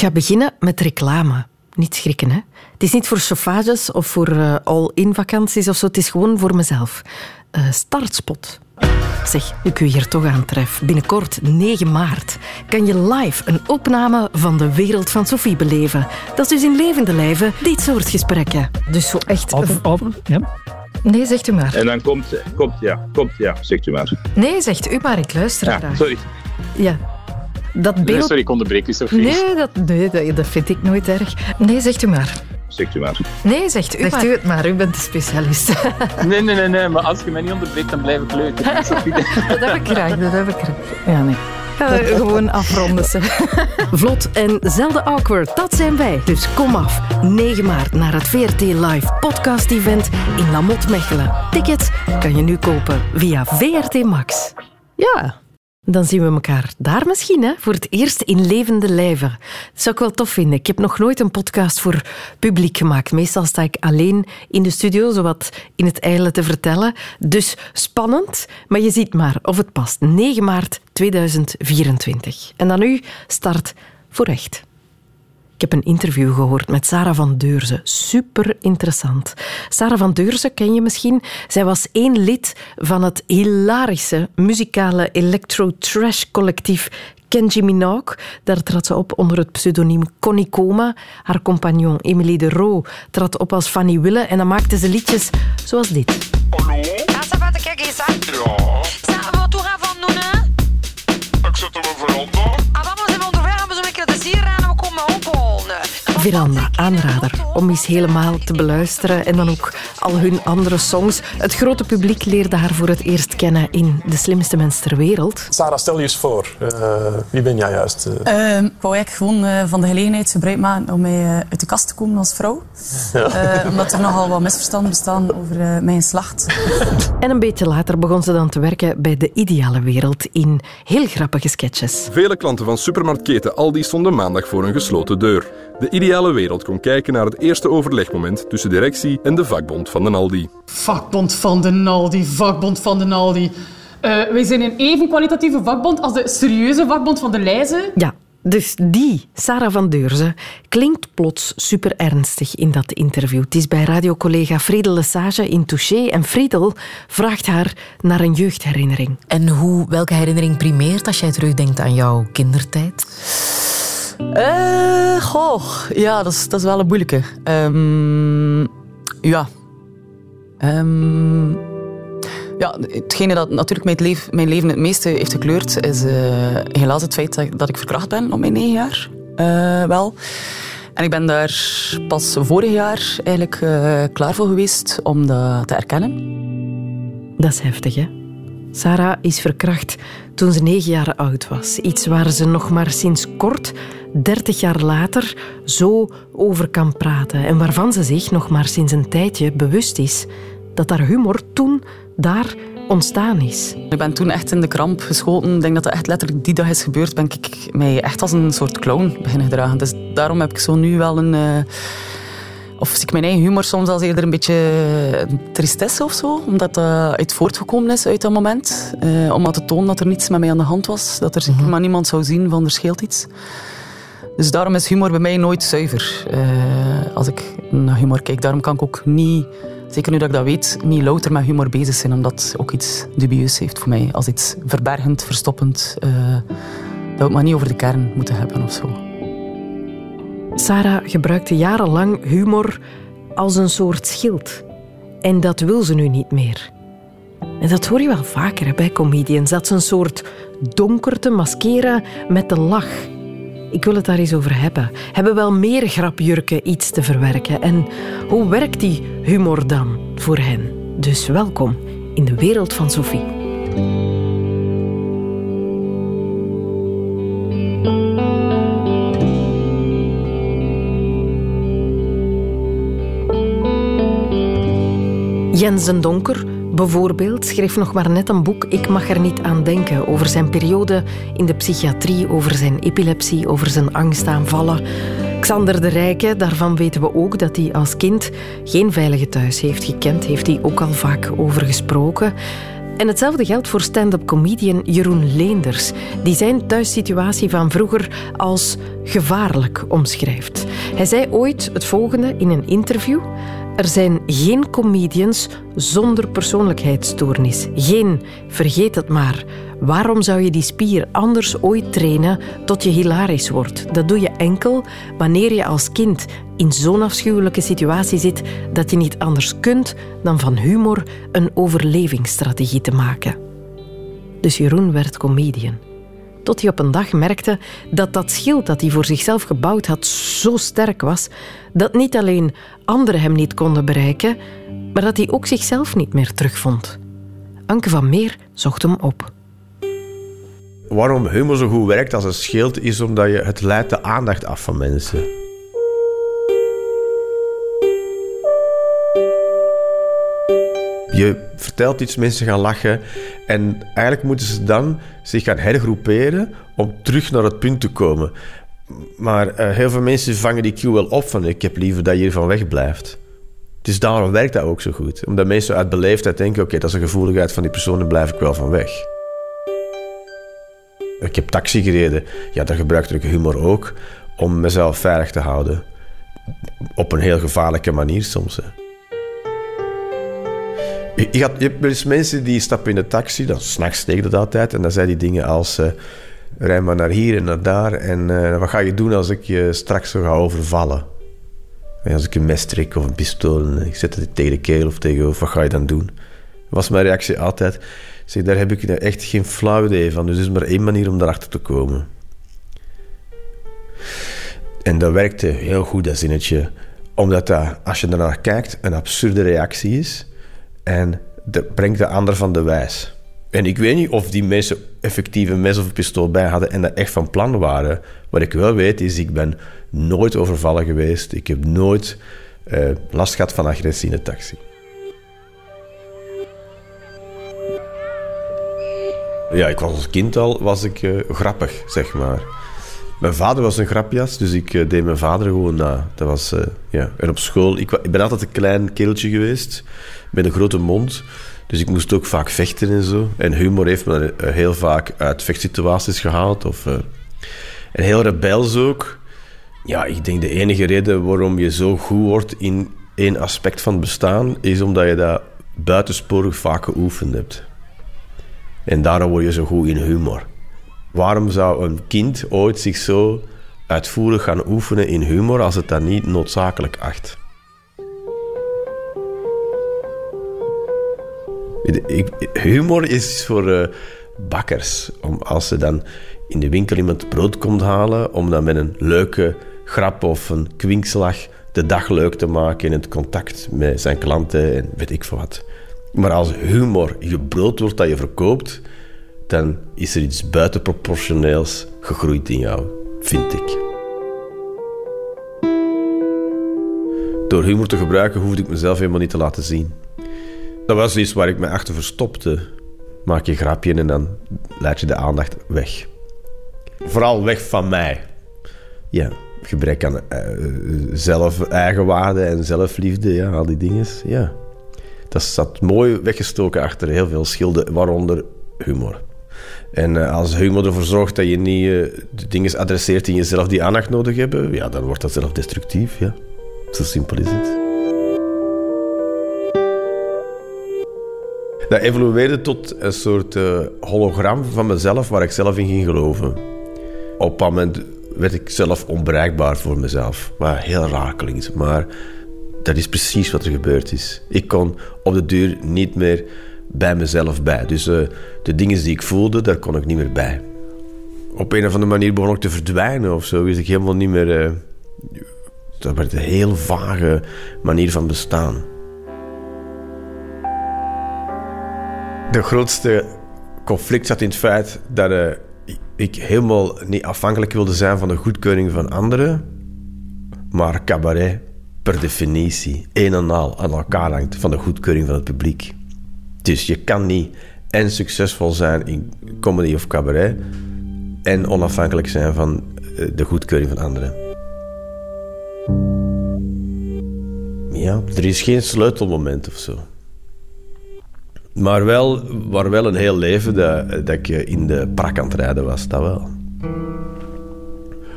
Ik ga beginnen met reclame. Niet schrikken, hè. Het is niet voor chauffages of voor uh, all-in vakanties of zo. Het is gewoon voor mezelf. Uh, startspot. Zeg, kun je hier toch aantref. Binnenkort, 9 maart, kan je live een opname van de wereld van Sophie beleven. Dat is dus in levende lijven dit soort gesprekken. Dus zo echt... Open, open, ja. Nee, zegt u maar. En dan komt, komt ja, komt ja, zegt u maar. Nee, zegt u maar, ik luister ja, graag. Sorry. Ja, dat beeld... Nee, sorry, ik onderbreek u, Sophie. Nee dat, nee, dat, dat vind ik nooit erg. Nee, zegt u maar. Zegt u maar. Nee, zegt u, zegt maar. u het maar. U bent de specialist. Nee, nee, nee, nee, maar als je mij niet onderbreekt, dan blijf ik leuk. Dat heb ik graag, dat heb ik graag. Ja, nee. Gewoon afronden. Ze. Vlot en zelden awkward, dat zijn wij. Dus kom af, 9 maart, naar het VRT Live podcast event in Lamot Mechelen. Tickets kan je nu kopen via VRT Max. Ja, dan zien we elkaar daar misschien, hè? voor het eerst in levende lijven. Dat zou ik wel tof vinden. Ik heb nog nooit een podcast voor publiek gemaakt. Meestal sta ik alleen in de studio, zowat in het eilen te vertellen. Dus spannend, maar je ziet maar of het past. 9 maart 2024. En dan nu start voor echt. Ik heb een interview gehoord met Sarah van Deurzen. Super interessant. Sarah van Deurzen ken je misschien. Zij was één lid van het hilarische muzikale electro-trash collectief Kenji Minogue. Daar trad ze op onder het pseudoniem Connie Coma. Haar compagnon Emily de Roo trad op als Fanny Wille en dan maakte ze liedjes zoals dit. Hallo? Ja, ça va, te kijken. Ja. Ça va, toe gaan van doen, hè? Ik zit op een veranda. Veranda, aanrader om eens helemaal te beluisteren en dan ook al hun andere songs. Het grote publiek leerde haar voor het eerst kennen in De Slimste Mens ter Wereld. Sarah, stel je eens voor. Uh, wie ben jij juist? Uh... Uh, ik wou eigenlijk gewoon uh, van de gelegenheid gebruik maken om mij uit de kast te komen als vrouw. Ja. omdat er nogal wat misverstanden bestaan over mijn slacht. En een beetje later begon ze dan te werken bij De Ideale Wereld in heel grappige sketches. Vele klanten van supermarktketen Aldi stonden maandag voor een gesloten deur. De ideale wereld kon kijken naar het eerste overlegmoment tussen directie en de vakbond van de Aldi. Vakbond van de Aldi, vakbond van de Aldi. Uh, wij zijn een even kwalitatieve vakbond als de serieuze vakbond van de Leize. Ja, dus die, Sarah van Deurzen, klinkt plots super ernstig in dat interview. Het is bij radiocollega Friedel Lesage in Touché en Friedel vraagt haar naar een jeugdherinnering. En hoe, welke herinnering primeert als jij terugdenkt aan jouw kindertijd? Uh, goh, ja, dat is, dat is wel een moeilijke. Um, ja. Um, ja, hetgene dat natuurlijk mijn, leven, mijn leven het meeste heeft gekleurd, is uh, helaas het feit dat, ik verkracht ben op mijn negen jaar. Uh, wel. En ik ben daar pas vorig jaar eigenlijk klaar voor geweest om dat te erkennen. Dat is heftig, hè? Sarah is verkracht toen ze negen jaar oud was. Iets waar ze nog maar sinds kort, dertig jaar later, zo over kan praten. En waarvan ze zich nog maar sinds een tijdje bewust is dat haar humor toen daar ontstaan is. Ik ben toen echt in de kramp geschoten. Ik denk dat dat echt letterlijk die dag is gebeurd. Ben ik mij echt als een soort clown beginnen gedragen. Dus daarom heb ik zo nu wel een... Uh, of zie ik mijn eigen humor soms als eerder een beetje tristesse of zo. Omdat dat uit voortgekomen is uit dat moment. Uh, om aan te tonen dat er niets met mij aan de hand was. Dat er mm-hmm. maar niemand zou zien van er scheelt iets. Dus daarom is humor bij mij nooit zuiver. Uh, als ik naar humor kijk. Daarom kan ik ook niet, zeker nu dat ik dat weet, niet louter met humor bezig zijn. Omdat het ook iets dubieus heeft voor mij. Als iets verbergend, verstoppend. Uh, dat we maar niet over de kern moeten hebben of zo. Sarah gebruikte jarenlang humor als een soort schild. En dat wil ze nu niet meer. En dat hoor je wel vaker bij comedians, dat ze een soort donkerte maskeren met de lach. Ik wil het daar eens over hebben. Hebben wel meer grapjurken iets te verwerken? En hoe werkt die humor dan voor hen? Dus welkom in de wereld van Sophie. Jensen Donker, bijvoorbeeld, schreef nog maar net een boek Ik mag er niet aan denken over zijn periode in de psychiatrie, over zijn epilepsie, over zijn angstaanvallen. Xander de Rijke, daarvan weten we ook dat hij als kind geen veilige thuis heeft gekend, heeft hij ook al vaak over gesproken. En hetzelfde geldt voor stand-up comedian Jeroen Leenders, die zijn thuissituatie van vroeger als gevaarlijk omschrijft. Hij zei ooit het volgende in een interview. Er zijn geen comedians zonder persoonlijkheidsstoornis. Geen, vergeet het maar. Waarom zou je die spier anders ooit trainen tot je hilarisch wordt? Dat doe je enkel wanneer je als kind in zo'n afschuwelijke situatie zit dat je niet anders kunt dan van humor een overlevingsstrategie te maken. Dus Jeroen werd comedian. Tot hij op een dag merkte dat dat schild dat hij voor zichzelf gebouwd had zo sterk was, dat niet alleen anderen hem niet konden bereiken, maar dat hij ook zichzelf niet meer terugvond. Anke van Meer zocht hem op. Waarom humor zo goed werkt als een schild, is omdat je het leidt de aandacht af van mensen. Je vertelt iets, mensen gaan lachen. En eigenlijk moeten ze dan zich gaan hergroeperen om terug naar het punt te komen. Maar eh, heel veel mensen vangen die cue wel op van ik heb liever dat je hiervan wegblijft. Dus daarom werkt dat ook zo goed. Omdat mensen uit beleefdheid denken, oké, dat is een gevoeligheid van die persoon, daar blijf ik wel van weg. Ik heb taxi gereden. Ja, daar gebruikte ik humor ook om mezelf veilig te houden. Op een heel gevaarlijke manier soms. Hè. Je, je, hebt mensen die stappen in de taxi, dan s'nachts tegen dat altijd, en dan zijn die dingen als... eh rij maar naar hier en naar daar, en eh, wat ga je doen als ik je straks zo ga overvallen? En als ik een mes trek of een pistool en ik zet het tegen de keel of tegen of wat ga je dan doen? Was mijn reactie altijd. Zeg, daar heb ik nou echt geen flauw idee van. Dus er is maar één manier om daarachter te komen. En dat werkte heel goed, dat zinnetje. Omdat dat, als je ernaar kijkt, een absurde reactie is. En dat brengt de ander van de wijs. En ik weet niet of die mensen effectief een mes of pistool bij hadden en dat echt van plan waren. Wat ik wel weet is, ik ben nooit overvallen geweest. Ik heb nooit eh, last gehad van agressie in de taxi. Ja, ik was als kind al was ik, eh, grappig, zeg maar. Mijn vader was een grapjas, dus ik eh, deed mijn vader gewoon na. Dat was, eh, ja. En op school, ik, ik ben altijd een klein kereltje geweest, met een grote mond. Dus ik moest ook vaak vechten en zo. En humor heeft me eh, heel vaak uit vechtsituaties gehaald. Of, en heel rebels ook. Ja, ik denk de enige reden waarom je zo goed wordt in één aspect van het bestaan, is omdat je dat buitensporig vaak geoefend hebt. En daarom word je zo goed in humor. Waarom zou een kind ooit zich zo uitvoerig gaan oefenen in humor als het dat niet noodzakelijk acht? Humor is voor eh, bakkers. Om, als ze dan in de winkel iemand brood komt halen, om dan met een leuke grap of een kwinkslag de dag leuk te maken in het contact met zijn klanten en weet ik veel wat. Maar als humor je brood wordt dat je verkoopt, dan is er iets buitenproportioneels gegroeid in jou, vind ik. Door humor te gebruiken hoefde ik mezelf helemaal niet te laten zien. Dat was iets waar ik me achter verstopte. Maak je grapje en dan laat je de aandacht weg. Vooral weg van mij. Ja, gebrek aan eh, zelf, eigenwaarde en zelfliefde, ja, al die dingen. Ja. Dat zat mooi weggestoken achter heel veel schilden, waaronder humor. En eh, als humor ervoor zorgt dat je niet eh, de dingen adresseert in jezelf die aandacht nodig hebben, ja, dan wordt dat zelfdestructief. Ja. Zo simpel is het. Dat evolueerde tot een soort eh, hologram van mezelf waar ik zelf in ging geloven. Op een moment werd ik zelf onbereikbaar voor mezelf. Wat heel raar klinkt, maar dat is precies wat er gebeurd is. Ik kon op de duur niet meer bij mezelf bij. Dus eh, de dingen die ik voelde, daar kon ik niet meer bij. Op een of andere manier begon ik te verdwijnen of zo. Wist ik helemaal niet meer... eh, dat werd een heel vage manier van bestaan. De grootste conflict zat in het feit dat eh, ik helemaal niet afhankelijk wilde zijn van de goedkeuring van anderen, maar cabaret per definitie een en al aan elkaar hangt van de goedkeuring van het publiek. Dus je kan niet en succesvol zijn in comedy of cabaret en onafhankelijk zijn van eh, de goedkeuring van anderen. Ja, er is geen sleutelmoment of zo. Maar wel, maar wel een heel leven dat, dat ik in de prak aan het rijden was, dat wel.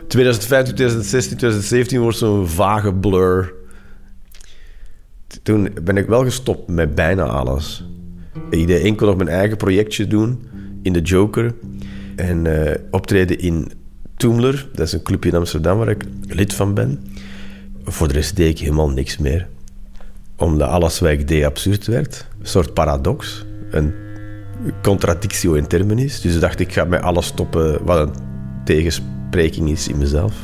2015, 2016, 2017 wordt zo'n vage blur. Toen ben ik wel gestopt met bijna alles. Ik deed enkel nog mijn eigen projectje doen in de Joker. En eh, optreden in Toomler, dat is een clubje in Amsterdam waar ik lid van ben. Voor de rest deed ik helemaal niks meer. Omdat alles wat ik deed absurd werd. Een soort paradox. Een contradictio in terminis. Dus dacht ik, ga met alles stoppen wat een tegenspreking is in mezelf.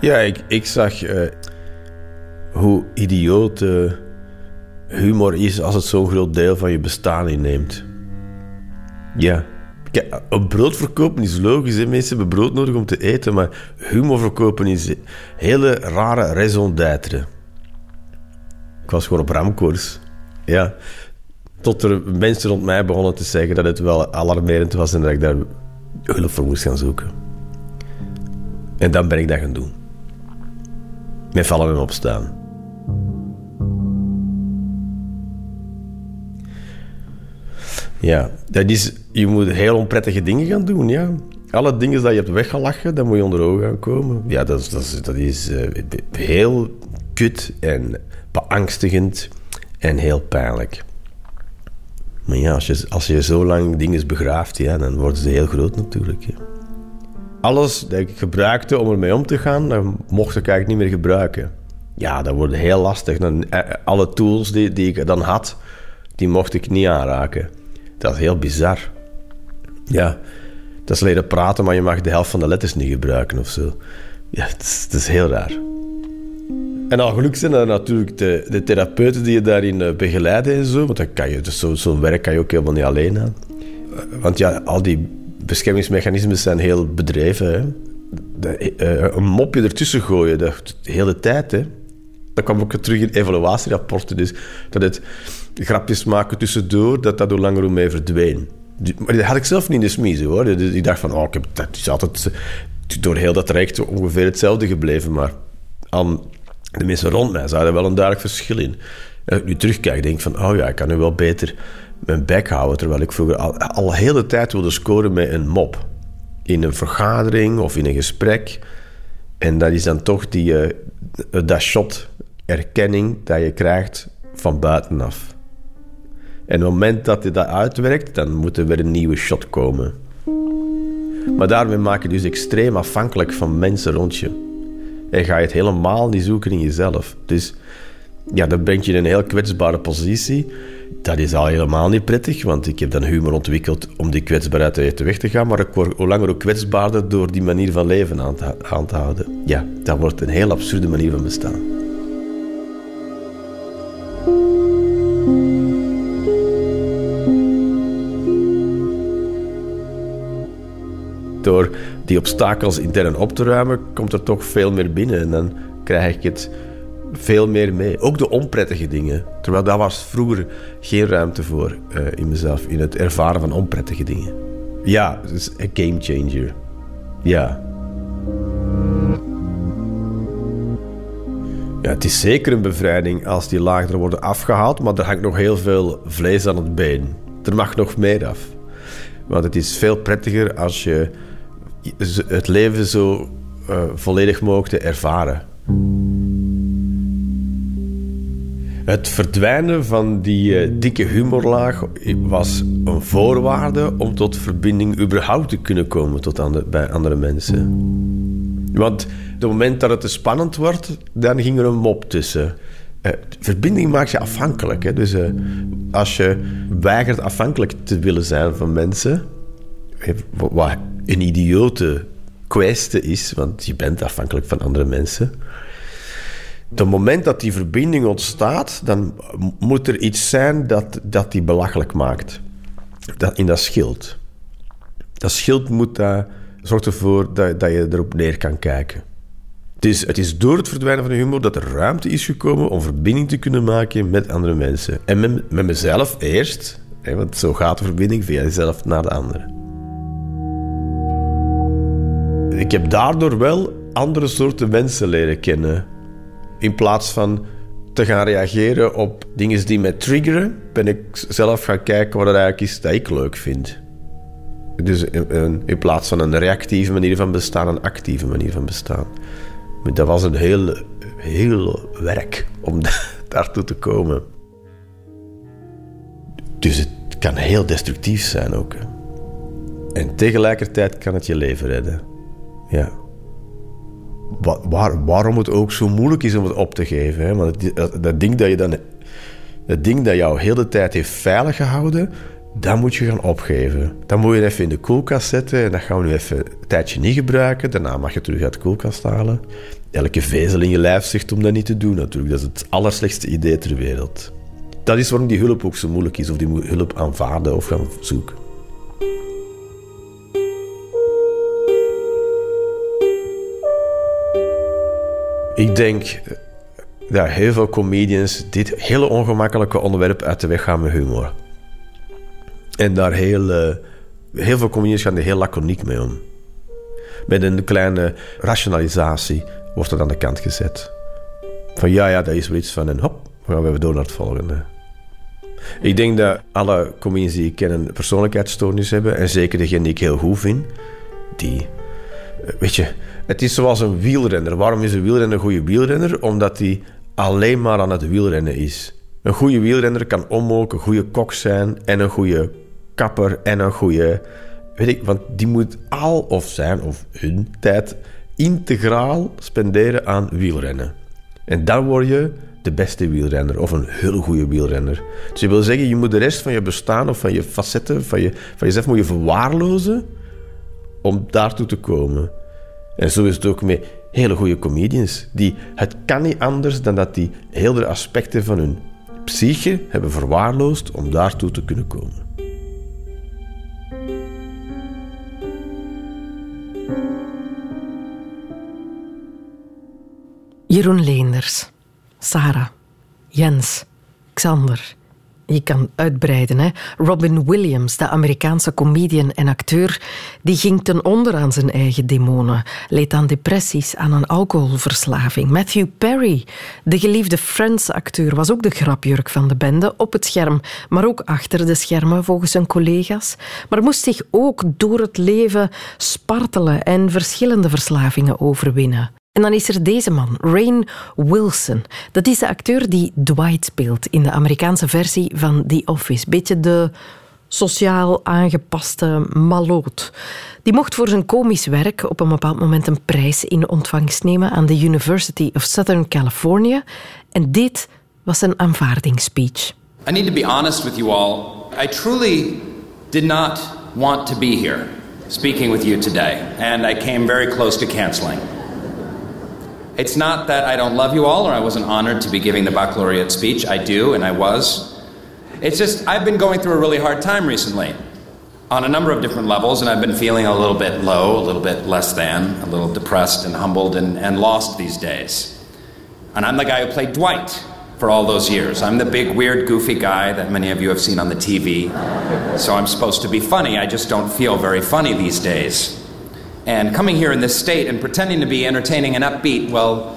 Ja, ik, ik zag eh, hoe idioot eh, humor is als het zo'n groot deel van je bestaan inneemt. Ja. Kijk, een brood verkopen is logisch. Hè? Mensen hebben brood nodig om te eten. Maar humor verkopen is hele rare raison d'être. Ik was gewoon op ramkoers. Ja. Tot er mensen rond mij begonnen te zeggen dat het wel alarmerend was en dat ik daar hulp voor moest gaan zoeken. En dan ben ik dat gaan doen. Met vallen en opstaan. Ja, dat is, je moet heel onprettige dingen gaan doen, ja. Alle dingen dat je hebt weggelachen, dat moet je onder ogen gaan komen. Ja, dat is, dat is, dat is uh, heel kut en beangstigend en heel pijnlijk. Maar ja, als je, als je zo lang dingen begraaft, ja, dan worden ze heel groot natuurlijk. Ja. Alles dat ik gebruikte om ermee om te gaan, dat mocht ik eigenlijk niet meer gebruiken. Ja, dat wordt heel lastig. Dan, eh, alle tools die, die ik dan had, die mocht ik niet aanraken. Dat is heel bizar. Ja, dat is leren praten, maar je mag de helft van de letters niet gebruiken of zo. Ja, het is, heel raar. En al geluk zijn er natuurlijk de, de therapeuten die je daarin eh, begeleiden en zo. Want kan je, dus zo'n zo werk kan je ook helemaal niet alleen aan. Eh, want ja, al die beschermingsmechanismen zijn heel bedreven. Uh, een mopje ertussen gooien, de, de hele tijd. Hè. Dat kwam ook terug in evaluatierapporten. Dus dat het grapjes maken tussendoor, dat dat hoe langer hoe meer verdween. Maar dat had ik zelf niet in de smiezen hoor. Ik dacht van, oh, ik heb, dat is altijd door heel dat traject ongeveer hetzelfde gebleven. Maar aan de mensen rond mij zagen er wel een duidelijk verschil in. En als ik nu terugkijk, denk ik van, oh ja, ik kan nu wel beter mijn bek houden. Terwijl ik vroeger al, al de hele tijd wilde scoren met een mop. In een vergadering of in een gesprek. En dat is dan toch die, uh, dat shot erkenning dat je krijgt van buitenaf. En op het moment dat je dat uitwerkt, dan moet er weer een nieuwe shot komen. Maar daarmee maak je dus extreem afhankelijk van mensen rond je. En ga je het helemaal niet zoeken in jezelf. Dus ja, dan ben je in een heel kwetsbare positie. Dat is al helemaal niet prettig, want ik heb dan humor ontwikkeld om die kwetsbaarheid uit de weg te gaan. Maar ik word hoe langer ook kwetsbaarder door die manier van leven aan te, aan te houden. Ja, dat wordt een heel absurde manier van bestaan. Die obstakels intern op te ruimen, komt er toch veel meer binnen. En dan krijg ik het veel meer mee. Ook de onprettige dingen. Terwijl daar was vroeger geen ruimte voor uh, in mezelf, in het ervaren van onprettige dingen. Ja, het is een game changer. Ja. Ja, het is zeker een bevrijding als die lagen worden afgehaald, maar er hangt nog heel veel vlees aan het been. Er mag nog meer af. Want het is veel prettiger als je het leven zo uh, volledig mogen ervaren. Het verdwijnen van die uh, dikke humorlaag was een voorwaarde om tot verbinding überhaupt te kunnen komen tot andere, bij andere mensen. Want op het moment dat het te spannend wordt, dan ging er een mop tussen. Uh, verbinding maakt je afhankelijk. Hè? Dus als je weigert afhankelijk te willen zijn van mensen, wat een idiote kwestie is, want je bent afhankelijk van andere mensen. Op het moment dat die verbinding ontstaat, dan moet er iets zijn dat, dat die belachelijk maakt. Dat, in dat schild. Dat schild moet dat, zorgt ervoor dat, dat je erop neer kan kijken. Het is, het is door het verdwijnen van de humor dat er ruimte is gekomen om verbinding te kunnen maken met andere mensen. En met, met mezelf eerst, hè, want zo gaat de verbinding via jezelf naar de anderen. Ik heb daardoor wel andere soorten mensen leren kennen. In plaats van te gaan reageren op dingen die mij triggeren, ben ik zelf gaan kijken wat het eigenlijk is dat ik leuk vind. Dus in, plaats van een reactieve manier van bestaan, een actieve manier van bestaan. Dat was een heel, heel werk om daartoe te komen. Dus het kan heel destructief zijn ook. En tegelijkertijd kan het je leven redden. Ja. Waar, waarom het ook zo moeilijk is om het op te geven. Hè? Want dat, ding dat je dan... Dat ding dat jou heel de tijd heeft veilig gehouden, dat moet je gaan opgeven. Dan moet je even in de koelkast zetten en dat gaan we nu even een tijdje niet gebruiken. Daarna mag je het terug uit de koelkast halen. Elke vezel in je lijf zegt om dat niet te doen natuurlijk. Dat is het allerslechtste idee ter wereld. Dat is waarom die hulp ook zo moeilijk is, of die hulp aanvaarden of gaan zoeken. Ik denk dat heel veel comedians dit hele ongemakkelijke onderwerp uit de weg gaan met humor. En daar heel, uh, heel veel comedians gaan er heel laconiek mee om. Met een kleine rationalisatie wordt het aan de kant gezet. Van ja, ja, dat is wel iets van en hop, we gaan we door naar het volgende. Ik denk dat alle comedians die ik ken een persoonlijkheidsstoornis hebben. En zeker degene die ik heel goed vind. Die, eh, weet je, het is zoals een wielrenner. Waarom is een wielrenner een goede wielrenner? Omdat hij alleen maar aan het wielrennen is. Een goede wielrenner kan onmogelijk een goede kok zijn en een goede kapper en een goede. Weet ik, want die moet al of zijn of hun tijd integraal spenderen aan wielrennen. En dan word je de beste wielrenner of een heel goede wielrenner. Dus je wil zeggen, je moet de rest van je bestaan of van je facetten, van, je, van jezelf moet je verwaarlozen om daartoe te komen. En zo is het ook met hele goede comedians. Die, het kan niet anders dan dat die heel de aspecten van hun psyche hebben verwaarloosd om daartoe te kunnen komen. Jeroen Leenders, Sarah, Jens, Xander. Je kan uitbreiden. Hè? Robin Williams, de Amerikaanse comedian en acteur, die ging ten onder aan zijn eigen demonen, leed aan depressies, aan een alcoholverslaving. Matthew Perry, de geliefde Friends-acteur, was ook de grapjurk van de bende op het scherm, maar ook achter de schermen volgens zijn collega's. Maar moest zich ook door het leven spartelen en verschillende verslavingen overwinnen. En dan is er deze man, Rain Wilson. Dat is de acteur die Dwight speelt in de Amerikaanse versie van The Office. Beetje de sociaal aangepaste maloot. Die mocht voor zijn komisch werk op een bepaald moment een prijs in ontvangst nemen aan de University of Southern California. En dit was zijn aanvaardingsspeech. I need to be honest with you all. I truly did not want to be here speaking with you today, and I came very close to canceling. It's not that I don't love you all or I wasn't honored to be giving the baccalaureate speech. I do, and I was. It's just, I've been going through a really hard time recently on a number of different levels, and I've been feeling a little bit low, a little bit less than, a little depressed and humbled and, and lost these days. And I'm the guy who played Dwight for all those years. I'm the big, weird, goofy guy that many of you have seen on the TV. So I'm supposed to be funny. I just don't feel very funny these days. And coming here in this state and pretending to be entertaining and upbeat, well,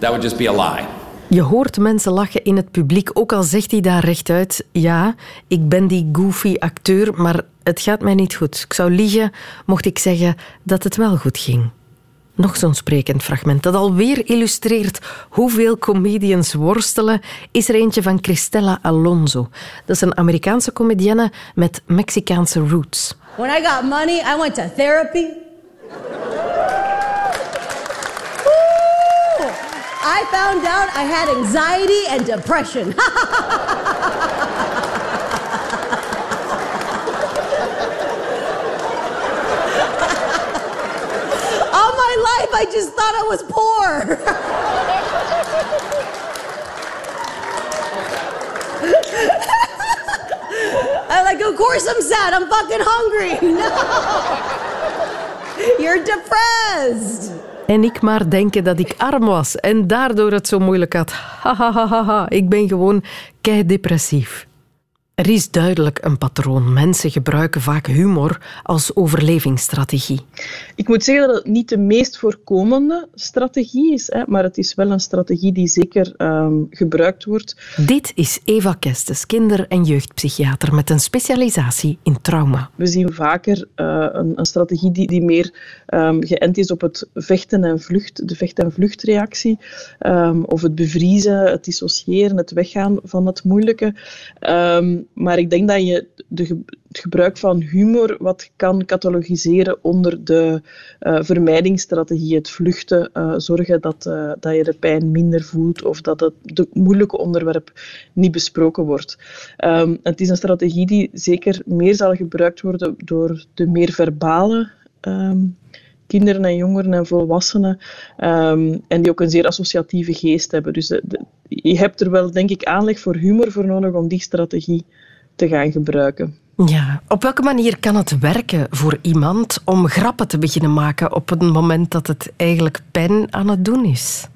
that would just be a lie. Je hoort mensen lachen in het publiek, ook al zegt hij daar rechtuit: Ja, ik ben die goofy acteur, maar het gaat mij niet goed. Ik zou liegen mocht ik zeggen dat het wel goed ging. Nog zo'n sprekend fragment dat alweer illustreert hoeveel comedians worstelen, is er eentje van Cristela Alonso. Dat is een Amerikaanse comedienne met Mexicaanse roots. When I got money, I went to therapy. I found out I had anxiety and depression. All my life, I just thought I was poor. I'm like, of course I'm sad. I'm fucking hungry. No. You're depressed. En ik maar denken dat ik arm was en daardoor het zo moeilijk had. Ik ben gewoon kei depressief. Er is duidelijk een patroon. Mensen gebruiken vaak humor als overlevingsstrategie. Ik moet zeggen dat het niet de meest voorkomende strategie is, hè, maar het is wel een strategie die zeker um, gebruikt wordt. Dit is Eva Kestes, kinder- en jeugdpsychiater met een specialisatie in trauma. We zien vaker uh, een, een, strategie die, die meer um, geënt is op het vechten en vlucht, de vecht- en vluchtreactie, um, of het bevriezen, het dissociëren, het weggaan van het moeilijke. Maar ik denk dat je de, het gebruik van humor wat kan catalogiseren onder de uh, vermijdingsstrategie, het vluchten, uh, zorgen dat, uh, dat je de pijn minder voelt of dat het de moeilijke onderwerp niet besproken wordt. Um, het is een strategie die zeker meer zal gebruikt worden door de meer verbale um, kinderen en jongeren en volwassenen um, en die ook een zeer associatieve geest hebben. Dus je hebt er wel, denk ik, aanleg voor humor voor nodig om die strategie te gaan gebruiken. Ja, op welke manier kan het werken voor iemand om grappen te beginnen maken op het moment dat het eigenlijk pijn aan het doen is?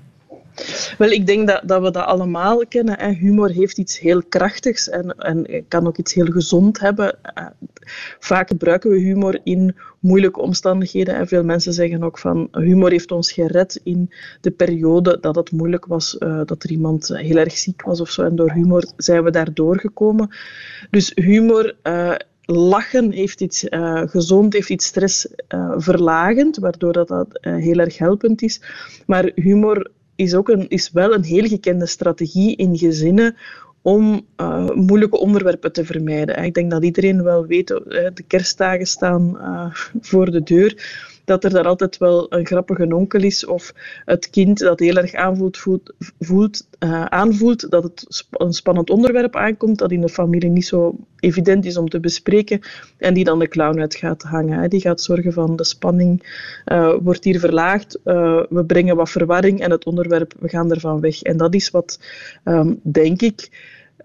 Wel, ik denk dat, dat we dat allemaal kennen. Humor heeft iets heel krachtigs en, en kan ook iets heel gezond hebben. Vaak gebruiken we humor in moeilijke omstandigheden. En veel mensen zeggen ook van humor heeft ons gered in de periode dat het moeilijk was, uh, dat er iemand heel erg ziek was of zo. En door humor zijn we daar doorgekomen. Dus humor. Uh, lachen heeft iets gezond, heeft iets stressverlagend, uh, waardoor dat, dat heel erg helpend is. Maar humor is, ook een, is wel een heel gekende strategie in gezinnen om uh, moeilijke onderwerpen te vermijden. Ik denk dat iedereen wel weet, de kerstdagen staan uh, voor de deur, dat er daar altijd wel een grappige onkel is of het kind dat heel erg aanvoelt, voelt, uh, aanvoelt dat het een spannend onderwerp aankomt, dat in de familie niet zo evident is om te bespreken en die dan de clown uit gaat hangen. Die gaat zorgen van de spanning wordt hier verlaagd, we brengen wat verwarring en het onderwerp, we gaan ervan weg. En dat is wat, um, denk ik,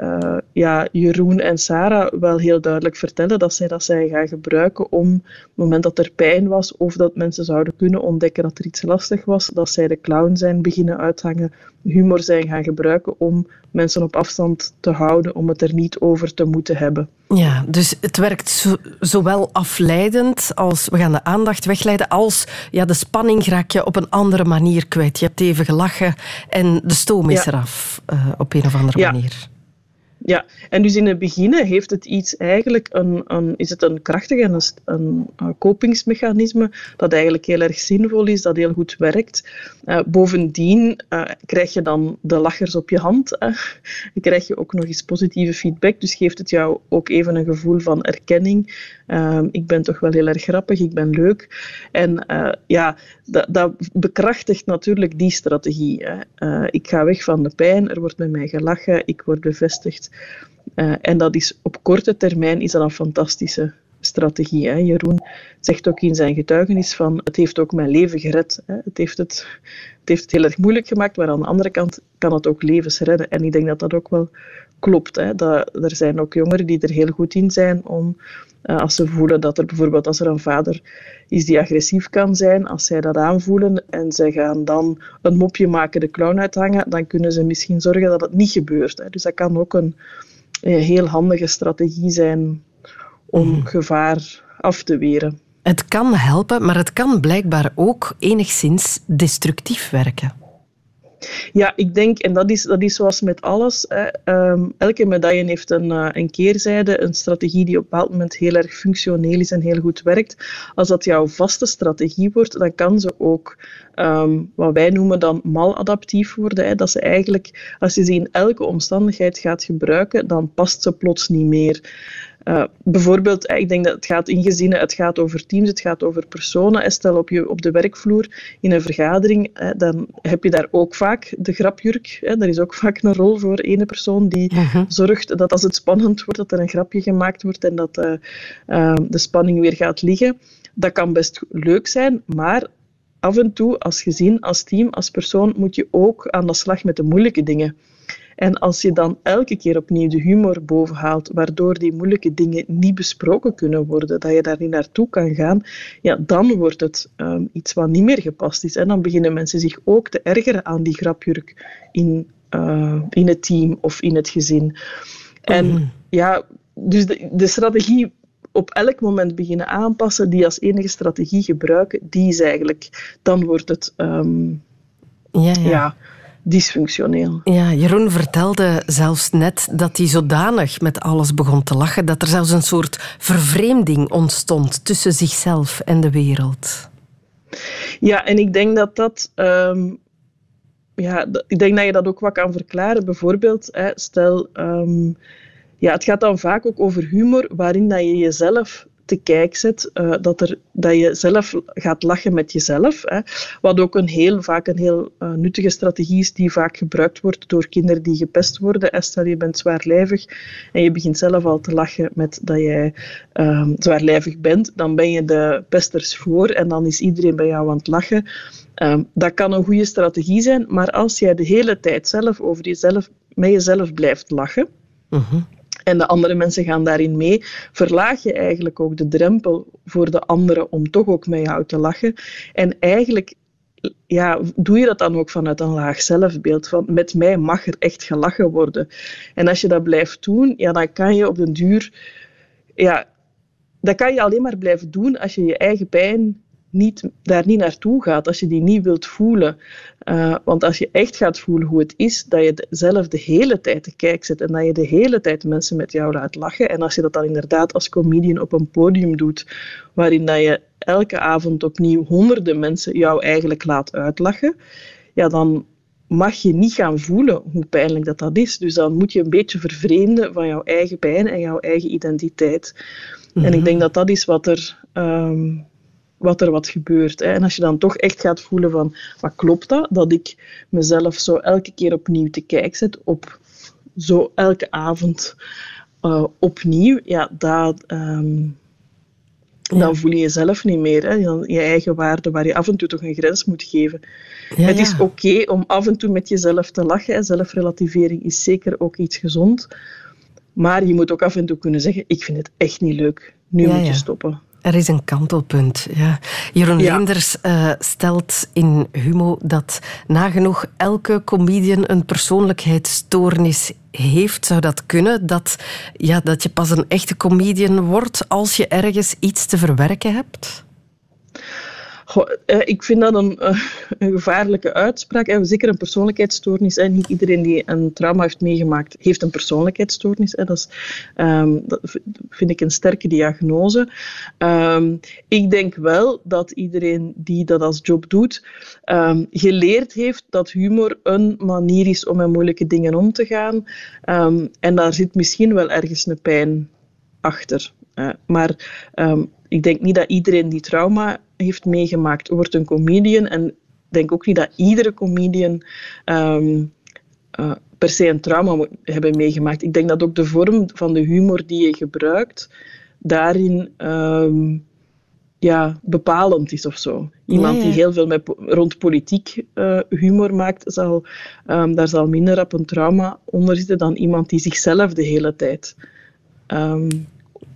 uh, ja, Jeroen en Sarah wel heel duidelijk vertellen dat zij dat zij gaan gebruiken om, op het moment dat er pijn was of dat mensen zouden kunnen ontdekken dat er iets lastig was, dat zij de clown zijn beginnen uithangen, humor zijn gaan gebruiken om mensen op afstand te houden, om het er niet over te moeten hebben. Ja, dus het werkt zo, zowel afleidend als we gaan de aandacht wegleiden, als ja, de spanning raak je op een andere manier kwijt. Je hebt even gelachen en de stoom is ja. eraf uh, op een of andere ja. manier. Ja, en dus in het begin heeft het iets eigenlijk een, een, is het een krachtig en een, een, een kopingsmechanisme dat eigenlijk heel erg zinvol is, dat heel goed werkt. Uh, bovendien uh, krijg je dan de lachers op je hand. Uh. Krijg je ook nog eens positieve feedback, dus geeft het jou ook even een gevoel van erkenning. ik ben toch wel heel erg grappig, ik ben leuk. En ja, dat, dat, bekrachtigt natuurlijk die strategie. Ik ga weg van de pijn, er wordt met mij gelachen, ik word bevestigd. Uh, en dat is op korte termijn is dat een fantastische strategie. Hè. Jeroen zegt ook in zijn getuigenis van het heeft ook mijn leven gered. Hè. Het, heeft het, het heeft het heel erg moeilijk gemaakt, maar aan de andere kant kan het ook levens redden. En ik denk dat dat ook wel klopt. Hè. Dat, er zijn ook jongeren die er heel goed in zijn om, uh, als ze voelen dat er bijvoorbeeld als er een vader is die agressief kan zijn, als zij dat aanvoelen en zij gaan dan een mopje maken, de clown uithangen, dan kunnen ze misschien zorgen dat het niet gebeurt. Hè. Dus dat kan ook een, een heel handige strategie zijn om mm. gevaar af te weren. Het kan helpen, maar het kan blijkbaar ook enigszins destructief werken. Ja, ik denk, en dat is, dat is zoals met alles, hè, um, elke medaille heeft een, uh, een keerzijde, een strategie die op een bepaald moment heel erg functioneel is en heel goed werkt. Als dat jouw vaste strategie wordt, dan kan ze ook, um, wat wij noemen dan maladaptief worden. Hè, dat ze eigenlijk, als je ze in elke omstandigheid gaat gebruiken, dan past ze plots niet meer. Uh, bijvoorbeeld, ik denk dat het gaat in gezinnen, het gaat over teams, het gaat over personen. Stel op, je, op de werkvloer in een vergadering, dan heb je daar ook vaak de grapjurk. Er is ook vaak een rol voor ene persoon die uh-huh. zorgt dat als het spannend wordt, dat er een grapje gemaakt wordt en dat uh, de spanning weer gaat liggen. Dat kan best leuk zijn, maar af en toe als gezin, als team, als persoon moet je ook aan de slag met de moeilijke dingen. En als je dan elke keer opnieuw de humor bovenhaalt, waardoor die moeilijke dingen niet besproken kunnen worden, dat je daar niet naartoe kan gaan, ja, dan wordt het um, iets wat niet meer gepast is. En dan beginnen mensen zich ook te ergeren aan die grapjurk in, uh, in het team of in het gezin. En mm. ja, dus de, de strategie op elk moment beginnen aanpassen, die als enige strategie gebruiken, die is eigenlijk, dan wordt het ehm, ja, ja. ja, dysfunctioneel. Ja, Jeroen vertelde zelfs net dat hij zodanig met alles begon te lachen dat er zelfs een soort vervreemding ontstond tussen zichzelf en de wereld. Ja, en ik denk dat dat. ehm, ja, ik denk dat je dat ook wat kan verklaren. Bijvoorbeeld, hè, stel, ehm, ja, het gaat dan vaak ook over humor, waarin dat je jezelf te kijk zet, eh, dat, er, dat je zelf gaat lachen met jezelf. Hè, wat ook een heel, vaak een heel eh, nuttige strategie is, die vaak gebruikt wordt door kinderen die gepest worden. Hè, Stel, je bent zwaarlijvig en je begint zelf al te lachen met dat jij ehm, zwaarlijvig bent, dan ben je de pesters voor en dan is iedereen bij jou aan het lachen. Ehm, dat kan een goede strategie zijn, maar als jij de hele tijd zelf over jezelf, met jezelf blijft lachen, en de andere mensen gaan daarin mee, verlaag je eigenlijk ook de drempel voor de anderen om toch ook met jou te lachen. En eigenlijk ja, doe je dat dan ook vanuit een laag zelfbeeld. Van met mij mag er echt gelachen worden. En als je dat blijft doen, ja, dan kan je op den duur. Ja, dat kan je alleen maar blijven doen als je je eigen pijn niet, daar niet naartoe gaat, als je die niet wilt voelen. Uh, want als je echt gaat voelen hoe het is, dat je zelf de hele tijd te kijk zet en dat je de hele tijd mensen met jou laat lachen. En als je dat dan inderdaad als comedian op een podium doet, waarin dat je elke avond opnieuw honderden mensen jou eigenlijk laat uitlachen, ja, dan mag je niet gaan voelen hoe pijnlijk dat, dat is. Dus dan moet je een beetje vervreemden van jouw eigen pijn en jouw eigen identiteit. En ik denk dat dat is wat er... Um, wat er wat gebeurt. Hè. En als je dan toch echt gaat voelen van, wat klopt dat? Dat ik mezelf zo elke keer opnieuw te kijk zet, op zo elke avond uh, opnieuw, ja, dat, um, ja. dan voel je jezelf niet meer. Hè. Je eigen waarde, waar je af en toe toch een grens moet geven. Ja, het is oké okay om af en toe met jezelf te lachen. Zelfrelativering is zeker ook iets gezond. Maar je moet ook af en toe kunnen zeggen, ik vind het echt niet leuk. Nu moet je stoppen. Er is een kantelpunt. Ja. Jeroen ja. Leenders uh, stelt in Humo dat nagenoeg elke comedian een persoonlijkheidsstoornis heeft. Zou dat kunnen? Dat, ja, dat je pas een echte comedian wordt als je ergens iets te verwerken hebt? Eh, ik vind dat een, een gevaarlijke uitspraak. Zeker een persoonlijkheidsstoornis. Eh, niet iedereen die een trauma heeft meegemaakt, heeft een persoonlijkheidsstoornis. Dat, is, um, dat vind ik een sterke diagnose. Um, ik denk wel dat iedereen die dat als job doet, um, geleerd heeft dat humor een manier is om met moeilijke dingen om te gaan. en daar zit misschien wel ergens een pijn achter. Maar ik denk niet dat iedereen die trauma heeft meegemaakt, wordt een comedian. En ik denk ook niet dat iedere comedian um, uh, per se een trauma moet hebben meegemaakt. Ik denk dat ook de vorm van de humor die je gebruikt, daarin um, ja, bepalend is of zo. Iemand die heel veel met, rond politiek uh, humor maakt, zal, um, daar zal minder op een trauma onder zitten dan iemand die zichzelf de hele tijd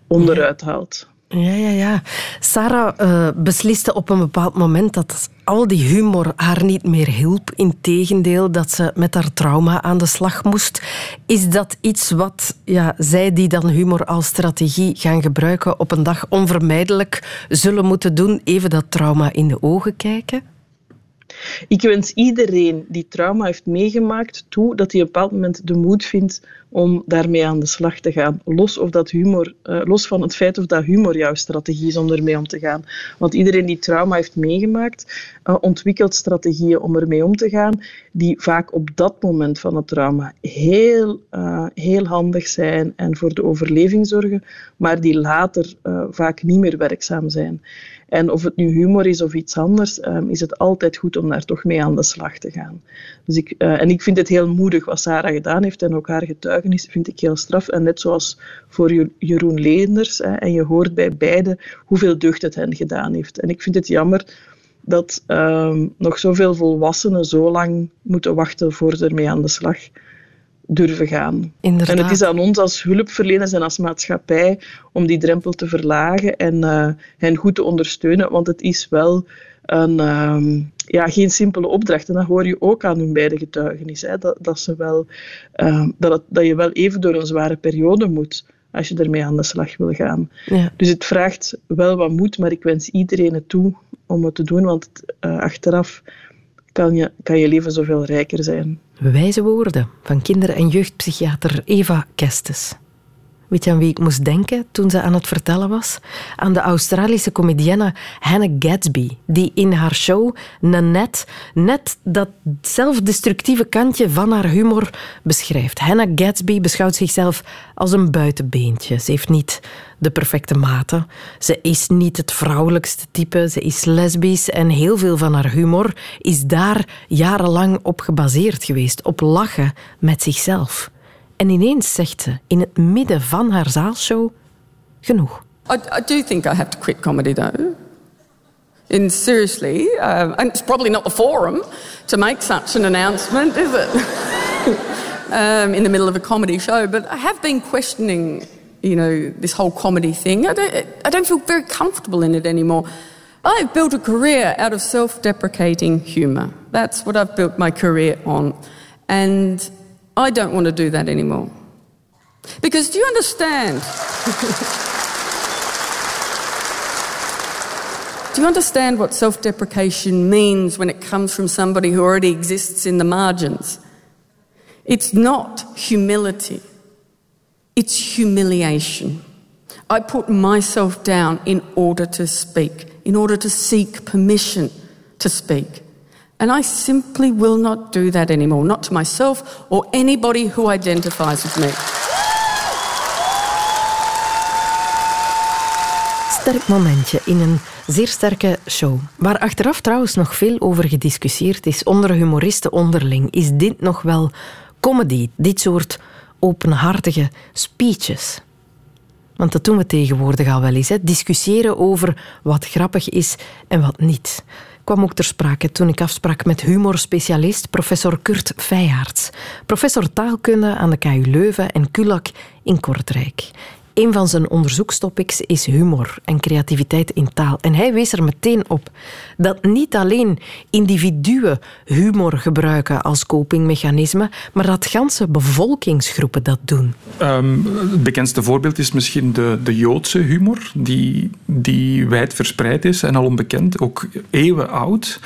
onderuit haalt. Ja, ja, ja. Sarah uh, besliste op een bepaald moment dat al die humor haar niet meer hielp. Integendeel, dat ze met haar trauma aan de slag moest. Is dat iets wat ja, zij die dan humor als strategie gaan gebruiken op een dag onvermijdelijk zullen moeten doen? Even dat trauma in de ogen kijken? Ik wens iedereen die trauma heeft meegemaakt toe dat hij op een bepaald moment de moed vindt om daarmee aan de slag te gaan. Los, of dat humor, uh, los van het feit of dat humor jouw strategie is om ermee om te gaan. Want iedereen die trauma heeft meegemaakt, uh, ontwikkelt strategieën om ermee om te gaan, die vaak op dat moment van het trauma heel, uh, heel handig zijn en voor de overleving zorgen, maar die later vaak niet meer werkzaam zijn. En of het nu humor is of iets anders, um, is het altijd goed om daar toch mee aan de slag te gaan. Dus ik, uh, en ik vind het heel moedig wat Sarah gedaan heeft en ook haar getuigenis vind ik heel straf. En net zoals voor Jeroen Leenders, hè, en je hoort bij beide hoeveel deugd het hen gedaan heeft. En ik vind het jammer dat um, nog zoveel volwassenen zo lang moeten wachten voor ze ermee aan de slag durven gaan. Inderdaad. En het is aan ons als hulpverleners en als maatschappij om die drempel te verlagen en uh, hen goed te ondersteunen, want het is wel een, um, ja, geen simpele opdracht. En dat hoor je ook aan hun beide getuigenis. Hè, dat, dat, ze wel, uh, dat, het, dat je wel even door een zware periode moet als je ermee aan de slag wil gaan. Ja. Dus het vraagt wel wat moed, maar ik wens iedereen het toe om het te doen, want uh, achteraf kan je, kan je leven zoveel rijker zijn. Wijze woorden van kinder- en jeugdpsychiater Eva Kestes. Weet je aan wie ik moest denken toen ze aan het vertellen was? Aan de Australische comedienne Hannah Gatsby, die in haar show Nanette net dat zelfdestructieve kantje van haar humor beschrijft. Hannah Gatsby beschouwt zichzelf als een buitenbeentje. Ze heeft niet de perfecte maten. Ze is niet het vrouwelijkste type. Ze is lesbisch en heel veel van haar humor is daar jarenlang op gebaseerd geweest. Op lachen met zichzelf. En ineens zegt ze in het midden van haar zaalshow: genoeg. I, I do think I have to quit comedy though. In seriously, uh, and it's probably not the forum to make such an announcement, is it? um, in the middle of a comedy show, but I have been questioning, you know, this whole comedy thing. I don't, I don't feel very comfortable in it anymore. I've built a career out of self-deprecating humour. That's what I've built my career on, and I don't want to do that anymore. Because do you understand? do you understand what self deprecation means when it comes from somebody who already exists in the margins? It's not humility, it's humiliation. I put myself down in order to speak, in order to seek permission to speak. And I simply will not do that anymore, not to myself or anybody who identifies with me. Sterk momentje in een zeer sterke show. Waar achteraf trouwens nog veel over gediscussieerd is onder humoristen onderling. Is dit nog wel comedy? Dit soort openhartige speeches? Want dat doen we tegenwoordig al wel eens. Hè? Discussiëren over wat grappig is en wat niet kwam ook ter sprake toen ik afsprak met humorspecialist professor Kurt Feijaerts, professor taalkunde aan de KU Leuven en KULAK in Kortrijk. Een van zijn onderzoekstopics is humor en creativiteit in taal. En hij wees er meteen op dat niet alleen individuen humor gebruiken als copingmechanisme, maar dat ganse bevolkingsgroepen dat doen. Um, het bekendste voorbeeld is misschien de, de Joodse humor, die, die wijd verspreid is en al onbekend, ook eeuwen oud.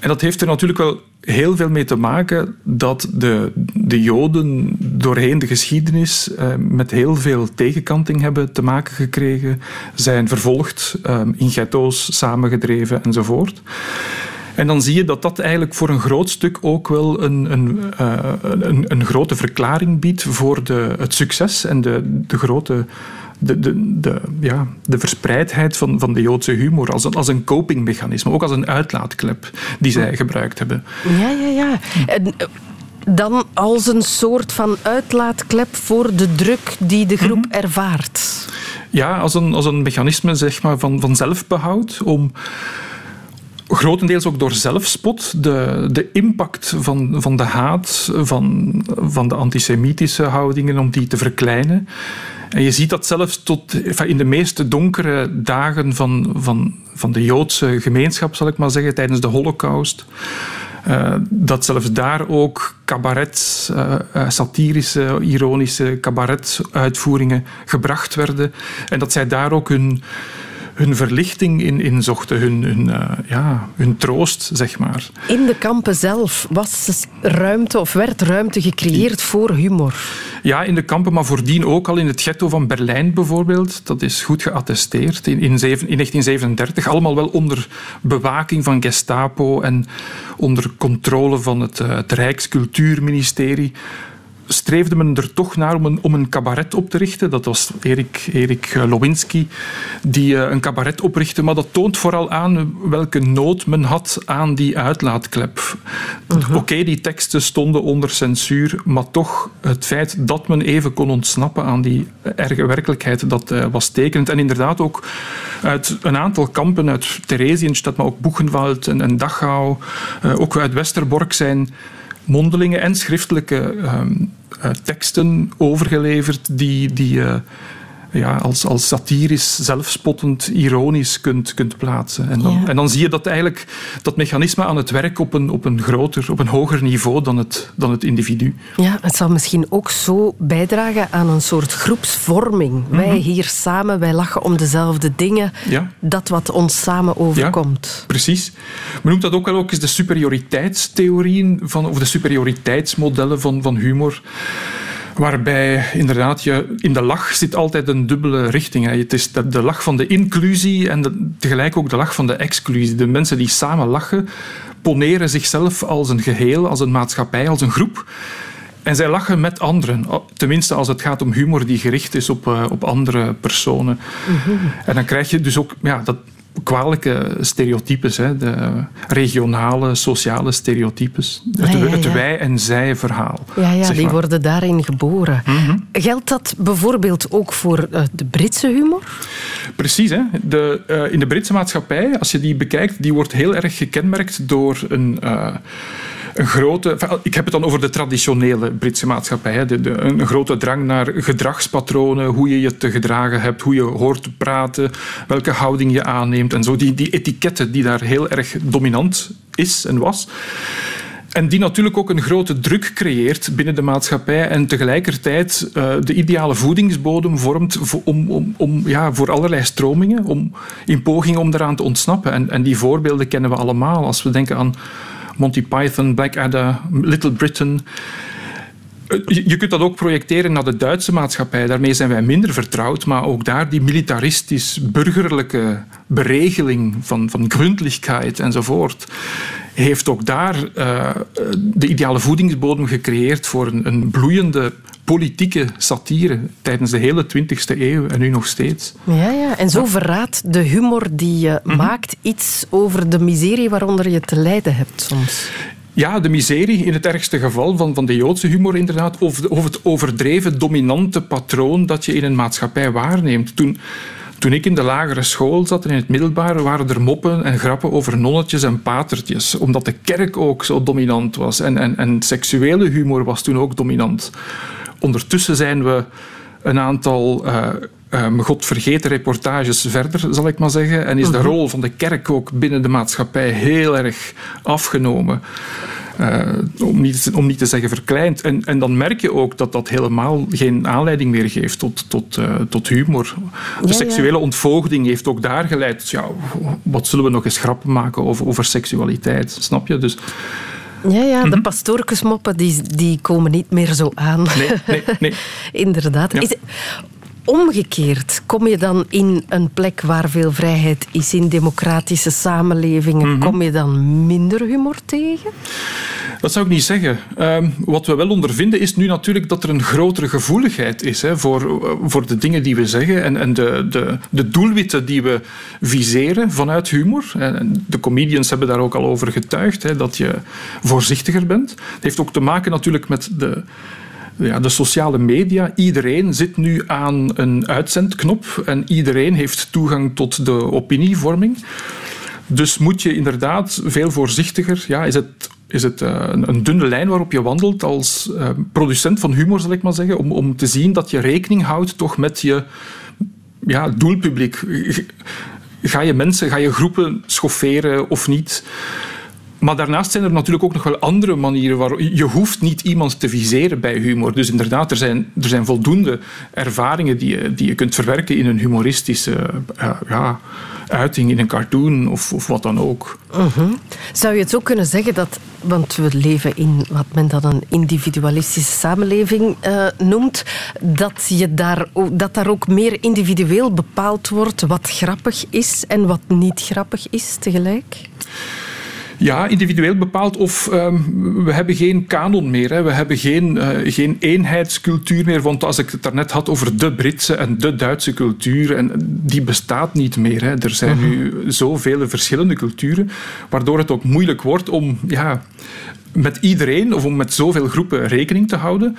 En dat heeft er natuurlijk wel heel veel mee te maken dat de, de Joden doorheen de geschiedenis eh, met heel veel tegenkanting hebben te maken gekregen, zijn vervolgd, eh, in ghetto's samengedreven enzovoort. En dan zie je dat dat eigenlijk voor een groot stuk ook wel een, een, uh, een, een, grote verklaring biedt voor de, het succes en de, de grote de, de, de, ja, de verspreidheid van, van de Joodse humor als een, als een copingmechanisme, ook als een uitlaatklep die zij gebruikt hebben. Ja, ja, ja. En, eh, dan als een soort van uitlaatklep voor de druk die de groep mm -hmm. ervaart. Ja, als een, als een mechanisme zeg maar, van, van zelfbehoud om grotendeels ook door zelfspot de, de impact van, van de haat, van, van de antisemitische houdingen, om die te verkleinen. En je ziet dat zelfs tot in de meest donkere dagen van, van, van de Joodse gemeenschap, zal ik maar zeggen, tijdens de Holocaust. Uh, dat zelfs daar ook cabaret, uh, satirische, ironische cabaretuitvoeringen gebracht werden. En dat zij daar ook hun, hun verlichting in, in zochten, hun, hun, uh, ja, hun troost, zeg maar. In de kampen zelf was ruimte of werd ruimte gecreëerd voor humor? Ja, in de kampen, maar voordien ook al in het ghetto van Berlijn bijvoorbeeld. Dat is goed geattesteerd in, in, zeven, in 1937. Allemaal wel onder bewaking van Gestapo en onder controle van het, het Rijkscultuurministerie streefde men er toch naar om een, om een cabaret op te richten. Dat was Erik, Erik Lowinski die een cabaret oprichtte. Maar dat toont vooral aan welke nood men had aan die uitlaatklep. Uh -huh. Oké, okay, die teksten stonden onder censuur, maar toch het feit dat men even kon ontsnappen aan die erge werkelijkheid, dat uh, was tekenend. En inderdaad ook uit een aantal kampen, uit Theresienstadt, maar ook Buchenwald en, en Dachau, uh, ook uit Westerbork zijn mondelinge en schriftelijke um, uh, teksten overgeleverd die, die, uh, ja, als, als satirisch, zelfspottend, ironisch kunt, kunt plaatsen. En dan, Ja. en dan zie je dat eigenlijk dat mechanisme aan het werk op een, op een groter, op een hoger niveau dan het, dan het individu. Ja, het zal misschien ook zo bijdragen aan een soort groepsvorming. Wij hier samen, wij lachen om dezelfde dingen. Ja. Dat wat ons samen overkomt. Precies. Men noemt dat ook wel ook eens de superioriteitstheorieën van, of de superioriteitsmodellen van, van humor. Waarbij inderdaad je, in de lach zit altijd een dubbele richting. Hè. Het is de, de lach van de inclusie en de- tegelijk ook de lach van de exclusie. De mensen die samen lachen poneren zichzelf als een geheel, als een maatschappij, als een groep. En zij lachen met anderen. Tenminste, als het gaat om humor die gericht is op, eh, op andere personen. En dan krijg je dus ook ja, dat kwalijke stereotypes, hè, de regionale, sociale stereotypes. Het, Ja, ja, het ja. wij- en zij-verhaal. Ja, ja die maar. worden daarin geboren. Mhm. Geldt dat bijvoorbeeld ook voor eh, de Britse humor? Precies. Hè? De, eh, in de Britse maatschappij, als je die bekijkt, die wordt heel erg gekenmerkt door een, eh, een grote... Ik heb het dan over de traditionele Britse maatschappij. Hè? De, de- een grote drang naar gedragspatronen, hoe je je te gedragen hebt, hoe je hoort te praten, welke houding je aanneemt en zo. Die, die etiketten die daar heel erg dominant is en was. En die natuurlijk ook een grote druk creëert binnen de maatschappij en tegelijkertijd eh, de ideale voedingsbodem vormt voor, om, om, om, ja, voor allerlei stromingen, om, in pogingen om daaraan te ontsnappen. En, en die voorbeelden kennen we allemaal. Als we denken aan Monty Python, Blackadder, Little Britain. Eh, Je kunt dat ook projecteren naar de Duitse maatschappij. Daarmee zijn wij minder vertrouwd, maar ook daar die militaristisch-burgerlijke beregeling van, van gründlichkeit enzovoort heeft ook daar eh, de ideale voedingsbodem gecreëerd voor een, een bloeiende politieke satire tijdens de hele 20e eeuw en nu nog steeds. Ja, ja. En zo verraadt de humor die je Mhm. maakt iets over de miserie waaronder je te lijden hebt soms. Ja, de miserie in het ergste geval van, van de Joodse humor inderdaad, of, de- of het overdreven dominante patroon dat je in een maatschappij waarneemt. Toen, toen ik in de lagere school zat en in het middelbaar, waren er moppen en grappen over nonnetjes en patertjes, omdat de kerk ook zo dominant was. En, en, en seksuele humor was toen ook dominant. Ondertussen zijn we een aantal eh eh, me God vergeten reportages verder, zal ik maar zeggen. En is de Mhm. rol van de kerk ook binnen de maatschappij heel erg afgenomen. Eh, om, niet, om niet te zeggen verkleind. En, en dan merk je ook dat dat helemaal geen aanleiding meer geeft tot, tot, eh, tot humor. De Ja, ja. seksuele ontvoogding heeft ook daar geleid. Ja, wat zullen we nog eens grappen maken over, over seksualiteit? Snap je? Dus Ja, ja, Mhm. de pastoorkesmoppen die, die komen niet meer zo aan. nee, nee, nee. Inderdaad. Ja. Is omgekeerd, kom je dan in een plek waar veel vrijheid is, in democratische samenlevingen, Mhm. kom je dan minder humor tegen? Dat zou ik niet zeggen. Ehm, wat we wel ondervinden is nu natuurlijk dat er een grotere gevoeligheid is hè, voor, eh, voor de dingen die we zeggen en, en de, de, de doelwitten die we viseren vanuit humor. En de comedians hebben daar ook al over getuigd, hè, dat je voorzichtiger bent. Het heeft ook te maken natuurlijk met de, ja, de sociale media. Iedereen zit nu aan een uitzendknop en iedereen heeft toegang tot de opinievorming. Dus moet je inderdaad veel voorzichtiger. Ja, is het, is het eh, een, dunne lijn waarop je wandelt als eh, producent van humor, zal ik maar zeggen, om, om te zien dat je rekening houdt toch met je ja, doelpubliek. Ga je mensen, ga je groepen schofferen of niet? Maar daarnaast zijn er natuurlijk ook nog wel andere manieren waar je hoeft niet iemand te viseren bij humor. Dus inderdaad, er zijn, er zijn voldoende ervaringen die je, die je kunt verwerken in een humoristische eh, ja, uiting, in een cartoon of, of wat dan ook. Mhm. Zou je het ook kunnen zeggen dat, want we leven in wat men dan een individualistische samenleving eh, noemt, dat, je daar, dat daar ook meer individueel bepaald wordt wat grappig is en wat niet grappig is tegelijk? Ja, individueel bepaald. Of ehm, we hebben geen kanon meer. Hè. We hebben geen, eh, geen eenheidscultuur meer. Want als ik het daarnet had over de Britse en de Duitse cultuur, en die bestaat niet meer. Hè. Er zijn nu zoveel verschillende culturen, waardoor het ook moeilijk wordt om ja, met iedereen of om met zoveel groepen rekening te houden.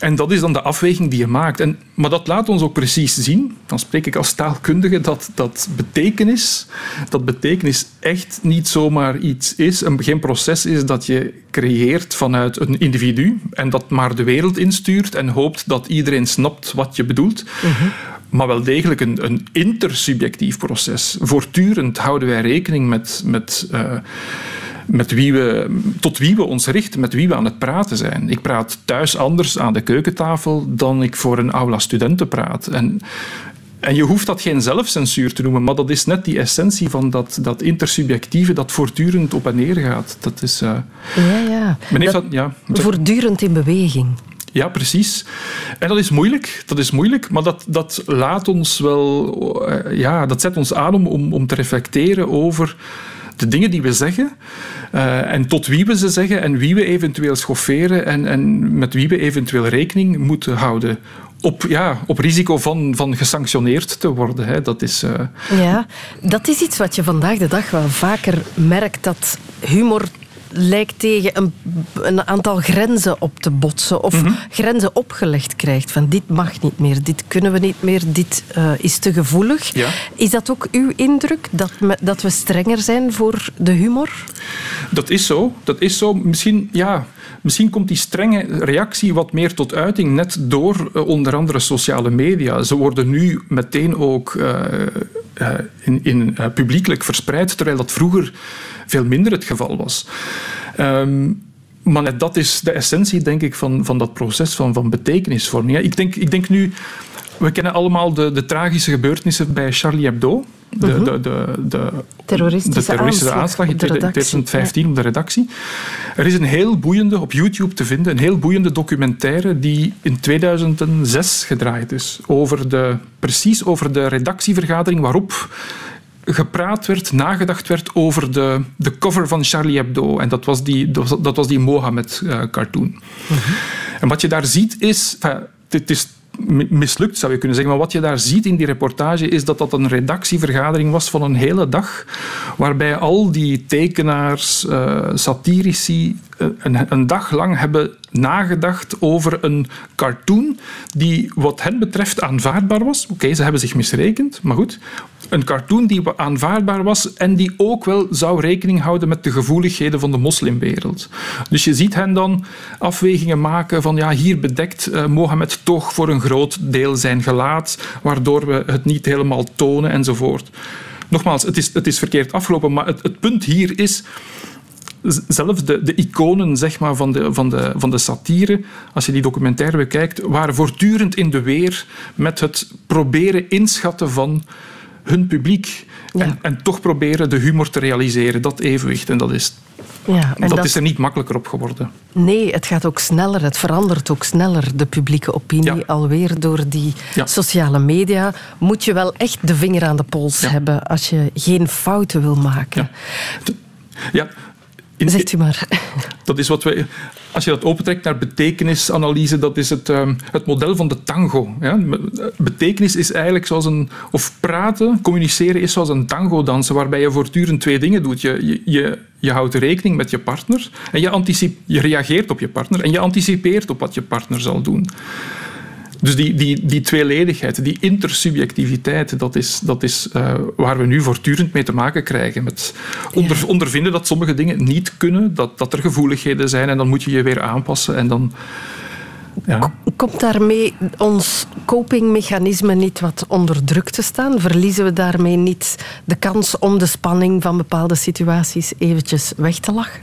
En dat is dan de afweging die je maakt. En, maar dat laat ons ook precies zien, dan spreek ik als taalkundige, dat, dat betekenis, dat betekenis echt niet zomaar iets is, een, geen proces is dat je creëert vanuit een individu en dat maar de wereld instuurt en hoopt dat iedereen snapt wat je bedoelt. maar wel degelijk een, een intersubjectief proces. Voortdurend houden wij rekening met, met, uh, met wie we, tot wie we ons richten, met wie we aan het praten zijn. Ik praat thuis anders aan de keukentafel dan ik voor een aula studenten praat. En en je hoeft dat geen zelfcensuur te noemen, maar dat is net die essentie van dat, dat intersubjectieve dat voortdurend op en neer gaat. Dat is... Uh, ja, ja. Dat, dat, ja. Voortdurend in beweging. Ja, precies. En dat is moeilijk, dat is moeilijk maar dat, dat laat ons wel... Uh, ja, dat zet ons aan om, om, om te reflecteren over de dingen die we zeggen uh, en tot wie we ze zeggen en wie we eventueel schofferen en, en met wie we eventueel rekening moeten houden op, ja, op risico van, van gesanctioneerd te worden. Hè. Dat is, uh... Ja, dat is iets wat je vandaag de dag wel vaker merkt, dat humor lijkt tegen een, een, aantal grenzen op te botsen of mm -hmm. grenzen opgelegd krijgt. Van dit mag niet meer, dit kunnen we niet meer, dit uh, is te gevoelig. Ja. Is dat ook uw indruk, dat, me, dat we strenger zijn voor de humor? Dat is zo. Dat is zo. Misschien, ja, misschien komt die strenge reactie wat meer tot uiting net door uh, onder andere sociale media. Ze worden nu meteen ook uh, in, in publiekelijk verspreid, terwijl dat vroeger veel minder het geval was. Um, maar dat is de essentie, denk ik, van, van dat proces van, van betekenisvorming. Ik denk, ik denk nu, we kennen allemaal de, de tragische gebeurtenissen bij Charlie Hebdo. De, Mhm. de, de, de, Terroristische de terroristische aanslag in op de redactie, 2015 op de redactie. Er is een heel boeiende, op YouTube te vinden, een heel boeiende documentaire die in 2006 gedraaid is. Over de, precies over de redactievergadering waarop gepraat werd, nagedacht werd over de, de cover van Charlie Hebdo. En dat was die, dat was, die Mohammed-cartoon. En wat je daar ziet is... Het is mislukt, zou je kunnen zeggen. Maar wat je daar ziet in die reportage is dat dat een redactievergadering was van een hele dag, waarbij al die tekenaars, uh, satirici, uh, een, een, dag lang hebben nagedacht over een cartoon die wat hen betreft aanvaardbaar was. Oké, okay, ze hebben zich misrekend, maar goed. Een cartoon die aanvaardbaar was en die ook wel zou rekening houden met de gevoeligheden van de moslimwereld. Dus je ziet hen dan afwegingen maken van ja, hier bedekt uh, Mohammed toch voor een groot deel zijn gelaat, waardoor we het niet helemaal tonen enzovoort. Nogmaals, het is, het is verkeerd afgelopen, maar het, het punt hier is zelfs de, de iconen zeg maar, van, de, van, de, van de satire, als je die documentaire bekijkt, waren voortdurend in de weer met het proberen inschatten van hun publiek. Ja. En, en, toch proberen de humor te realiseren, dat evenwicht. En dat is, ja, en dat, dat, is er niet makkelijker op geworden. Nee, het gaat ook sneller. Het verandert ook sneller, de publieke opinie. Ja. Alweer door die sociale media moet je wel echt de vinger aan de pols hebben als je geen fouten wil maken. Ja, in, Zegt u maar. Dat is wat we, als je dat opentrekt naar betekenisanalyse, dat is het, um, het model van de tango. Ja? Betekenis is eigenlijk zoals een. Of praten, communiceren is zoals een tango dansen, waarbij je voortdurend twee dingen doet. Je, je, je, houdt rekening met je partner en je, je reageert op je partner en je anticipeert op wat je partner zal doen. Dus die, die, die tweeledigheid, die intersubjectiviteit, dat is, dat is uh, waar we nu voortdurend mee te maken krijgen. Met onder, ja. ondervinden dat sommige dingen niet kunnen, dat, dat er gevoeligheden zijn en dan moet je je weer aanpassen en dan... Ja. Komt daarmee ons copingmechanisme niet wat onder druk te staan? Verliezen we daarmee niet de kans om de spanning van bepaalde situaties eventjes weg te lachen?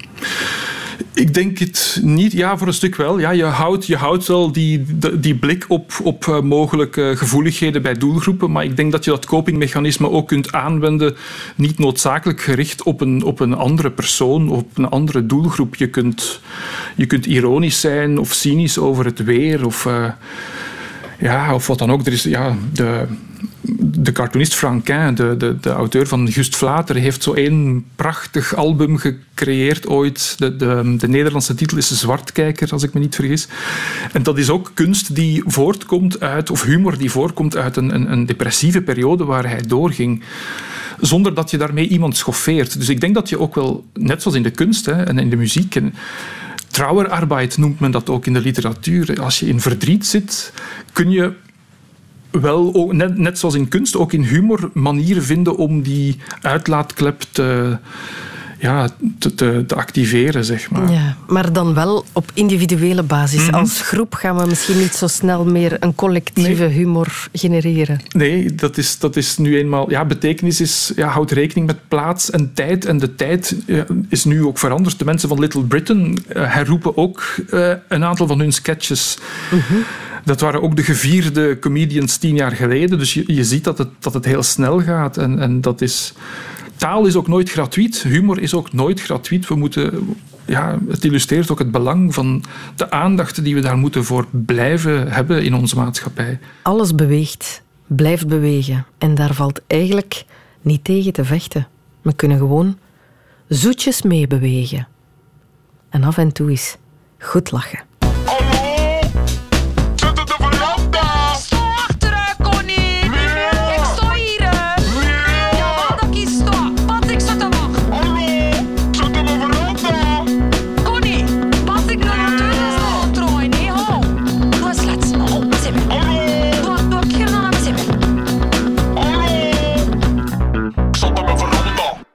Ik denk het niet. Ja, voor een stuk wel. Ja, je, houdt, je houdt wel die, die blik op, op uh, mogelijke gevoeligheden bij doelgroepen, maar ik denk dat je dat copingmechanisme ook kunt aanwenden, niet noodzakelijk gericht op een, op een andere persoon of op een andere doelgroep. Je kunt, je kunt ironisch zijn of cynisch over het weer of... Uh, ja, of wat dan ook. Er is, ja, de, de cartoonist Franquin, de, de, de auteur van Gust Vlater, heeft zo één prachtig album gecreëerd ooit. De, de, de Nederlandse titel is Zwartkijker, als ik me niet vergis. En dat is ook kunst die voortkomt uit, of humor die voortkomt uit een, een, een depressieve periode waar hij doorging zonder dat je daarmee iemand schoffeert. Dus ik denk dat je ook wel, net zoals in de kunst hè, en in de muziek... En, Trouwerarbeid noemt men dat ook in de literatuur. Als je in verdriet zit, kun je wel, ook, net, net zoals in kunst, ook in humor manieren vinden om die uitlaatklep te, ja, te, te, te activeren, zeg maar. Ja, maar dan wel op individuele basis. Mhm. Als groep gaan we misschien niet zo snel meer een collectieve humor genereren. Nee, dat is, dat is nu eenmaal... Ja, betekenis is, ja, houdt rekening met plaats en tijd. En de tijd ja, is nu ook veranderd. De mensen van Little Britain eh, herroepen ook eh, een aantal van hun sketches. Dat waren ook de gevierde comedians tien jaar geleden. Dus je, ziet dat het, dat het heel snel gaat. En, en dat is... Taal is ook nooit gratuit. Humor is ook nooit gratuit. We moeten... Ja, het illustreert ook het belang van de aandacht die we daar moeten voor blijven hebben in onze maatschappij. Alles beweegt, blijft bewegen. En daar valt eigenlijk niet tegen te vechten. We kunnen gewoon zoetjes meebewegen. En af en toe eens goed lachen.